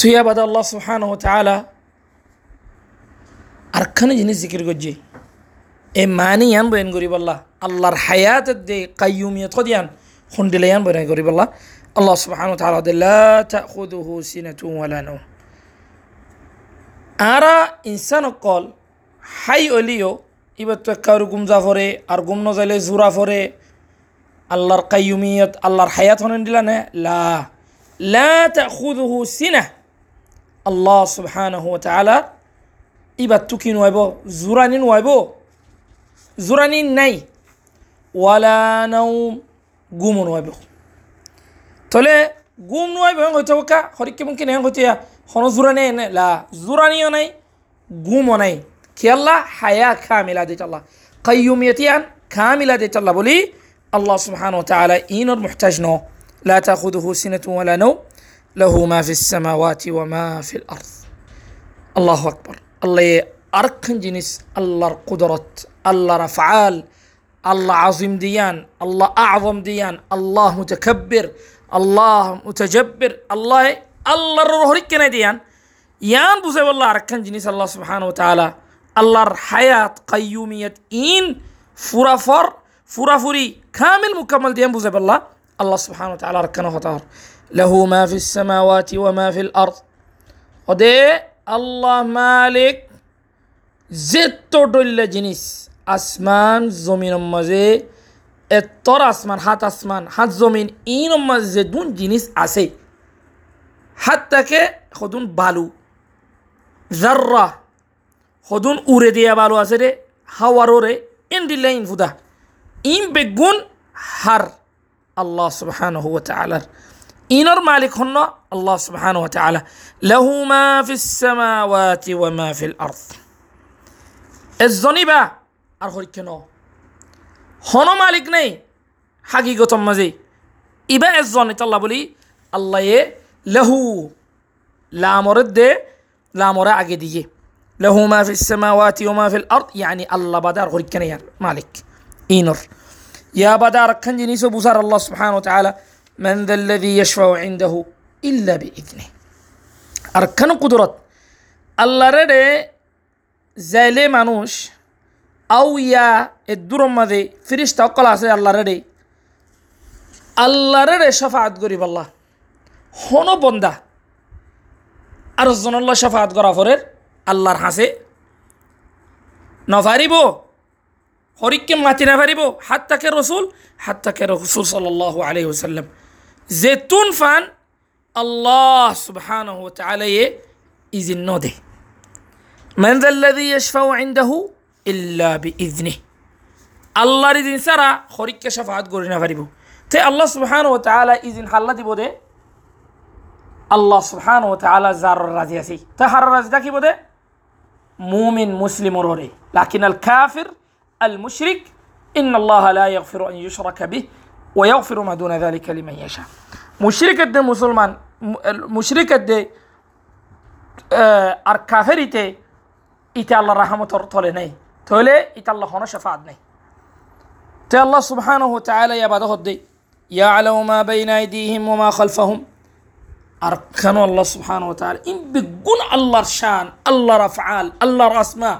তুইয়া বাদা আল্লাহ সুবহান ও তালা আরখানে জিনিস জিকির করছে। এ মানি ইয়ান বয়ান করি বললা আল্লাহর হায়াত দে কাইয়ুমিয়ত দিয়ান খুন্ডিলে ইয়ান বয়ান করি বললা আল্লাহ সুবহান ও তালা দে, লা তাখুদুহু সিনাতু ওয়ালা নাওম। আরা ইনসান অকল, হাই অলিও এবার তো কারও গুমজা ফরে আর গুম নজাইলে জুরা ফরে আল্লাহর কাইয়ুমিয়ত, আল্লাহর হায়াত হনেন দিলা নে লা লা তাখুদুহু সিনা। আল্লাহ সুহান তালা ইবার তুকি নোয়াইব জোরানি নোয়াইব জোরানি নাই ওয়ালানাও গুম নোয়াইব তলে গুম নোয়াইব হইতে কা হরিকে মুখে নেন হইতে হন জোরানি এনে লা, জোরানিও নাই, গুমও নাই। খেয়াল্লা, হায়া খা মিলা দিত আল্লাহ। কাইয়ুমিয়াতিয়ান খা মিলা দিত চাল্লা বলি, আল্লাহ সুহান তালা ইনর মুহতাজ নো। লা তাখুদুহু সিনাতু ওয়ালা নৌ له ما في السماوات وما في الأرض. الله أكبر. الله أركن جنس. الله قدرت. الله أفعال الله عظيم ديان. الله أعظم ديان. الله متكبر. الله متجبر. الله الله الروح كنا ديان. يان بوزي والله أركن جنس. الله سبحانه وتعالى. الله حياة قيومية. إن فرافر فرافري كامل مكمل ديان بوزي بالله. الله سبحانه وتعالى ركنه وطهر له ما في السماوات وما في الأرض ودي الله مالك زت دل جنس আসমান জমিনের মাঝে এতর আসমান হাত আসমান হাত জমিন ইন মাঝে দুন জিনিস আছে হাত তাকে সদুন বালু জাররা সদুন উড়ে দিয়া বালু আছে রে হাওয়ারো রে ইন দিলে ইন ফুদা ইন বেগুন হার আল্লাহ সুবহান হুয়া তালার إنر مالك هنا؟ الله سبحانه وتعالى. له ما في السماوات وما في الأرض. الزني با أرخل كنو هن مالك ني؟ حقيقة مزي. إبا الزني تلا بولي الله يه له. لا مرد لا مرا عقدي له ما في السماوات وما في الأرض. يعني الله بدار غريك مالك. إينر. يا بدار كنجي نيسو بوسار الله سبحانه وتعالى. মেন্দাল্লাদি ইয়শফাউ ইন্দাহু ইল্লা বি ইদনি আর কেন কুদরত আল্লাহরে যাইলে মানুষ আউ ইয়া এ দূরম মাঝে ফিরিস তকল আছে আল্লাহরে আল্লাহরে সফাত করিব আল্লাহ হন বন্দা আর জনল্লা সফাত করা ফরের আল্লাহর হাসে নফারিব হরিককে মাতি না ফারিব হাত তাকে রসুল হাত তাকে রসুল সাল্লাহ আলহি হুসাল্লাম زيتون فان الله سبحانه وتعالى إذن نوده من ذا الذي يشفع عنده إلا بإذنه. الله إذن سرى خوريك شفاعت قرنا فريبو تي الله سبحانه وتعالى إذن حلت بوده الله سبحانه وتعالى زار الرضي سي. تحر الرضي كي بوده مؤمن مسلم روري لكن الكافر المشرك إن الله لا يغفر أن يشرك به. ويغفر ما دون ذلك لمن يشاء مشرك الدين مسلمان مشرك الدين আর কাফেরিতে ইতে আল্লাহ রাহমতর তলে নেই তলে ইতে আল্লাহ হন শাফাত নেই তে আল্লাহ সুবহানাহু ওয়া তাআলা ইয়া বাদা হদ্দে ইয়ালামু মা বাইনা আইদিহিম ওয়া মা খালফাহুম আর কেন আল্লাহ সুবহানাহু ওয়া তাআলা ইন বিগুণ আল্লাহর শান আল্লাহর আফআল আল্লাহর আসমা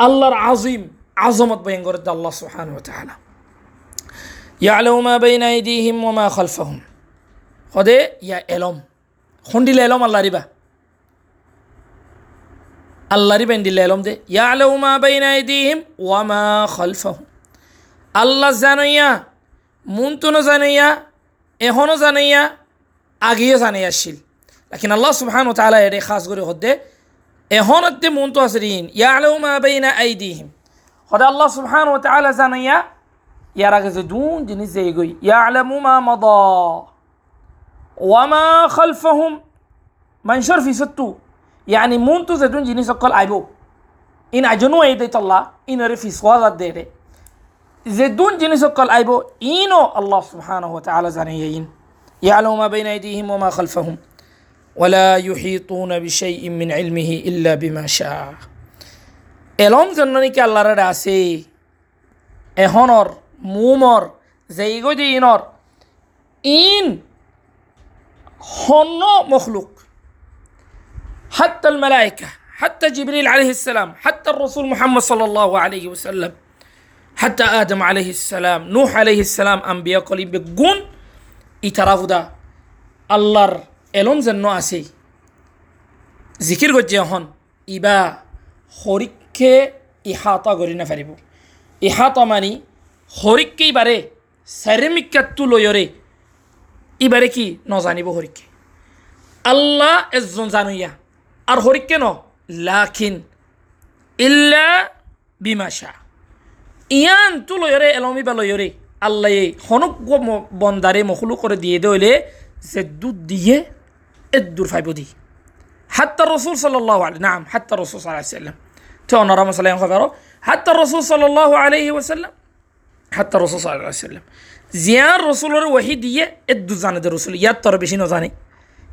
আল্লাহর আজিম عظمت بين قرد الله سبحانه وتعالى ইয়া আলহুমা দি আইদিহিম ওমা খলফাহুম। সদে ইয়া এলম। খুন্দিলে এলম, আল্লাহ রিবা। আল্লাহ রিবেন দিলে এলম দে। ইয়া আলহুমা বেইন আইদিহিম ওয়ামা খলফাহুম। আল্লাহ জানাইয়া মুনতুনো জানাইয়া এখনও জানাইয়া, আগেও জানাইয়া আসছিল। লাকিন আল্লাহ সুবহান তালা এটা খাস করে হদ্দে এখন মন তো আছে ঋণ ইয়া আলহুমা বেইনা আইদিহিম। সদা আল্লাহ সুবহান ও তালা জানইয়া راجل دون جنس زيغوي يعلم ما مضى وما خلفهم من شرف ستو يعني مونتو زدون جنس قال عيبو إن أجنو أيديت الله إن رفي صوازة ديري زدون جنس قال عيبو إنو الله سبحانه وتعالى زانيين يعلم ما بين أيديهم وما خلفهم ولا يحيطون بشيء من علمه إلا بما شاء এলম জন্য নাকি আল্লাহর আছে এহনর মুমর জেইগো যে ইনর ইন হন্য মখলুক। হাত্তা মালাইকা, হাত্তা জিবরিল আলহিসাম হাত্তা রসুল মোহাম্মদ সাল আলহি ওসাল্লাম হাত্তা আদম আলহিসাম নূহ আলহিসাম আম্বিয়া কলিবে গুণ ইতারাহুদা আল্লাহর এলম যেন আছে। জিকির গজ্জে এখন, ইবা হরিককে ইহাতা করি না পারিব ইহাতা মানি হরিককে ইবারে সেরেমিকাতু লয়রে ইবারে কি নজানিব হরিককে? আল্লাহ এজন জানুইয়া। আর হরিককে ন? লাখিন। ইল্লা বিমাশা ইয়ান তু লয়রে এলমি বা লয়রে আল্লাহ হনক বন্দারে মখলু করে দিয়ে দইলে যে দুধ দিয়ে এদুর ফাইব দি। হাত্তা রসুল সাল্লাহ নাম হাত্তা রসুল সাল্লাম তো নরম সাল্লাম খবর। হাত্তা রসুল সাল্লাহ আলহি ওসাল্লাম حتى الرسول صلى الله عليه وسلم. زيان رسولر وحيدية إدو زانة دي رسول. ياتر بشي نزاني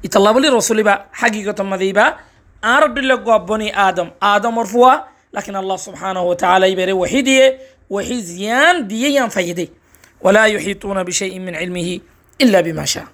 يطلب لي رسول با حقيقة ما دي با. أرد لك بني آدم. آدم مرفوع لكن الله سبحانه وتعالى يبري وحيد وحيدية وحيد زيان دي ينفيدي ولا يحيطون بشيء من علمه إلا بما شاء.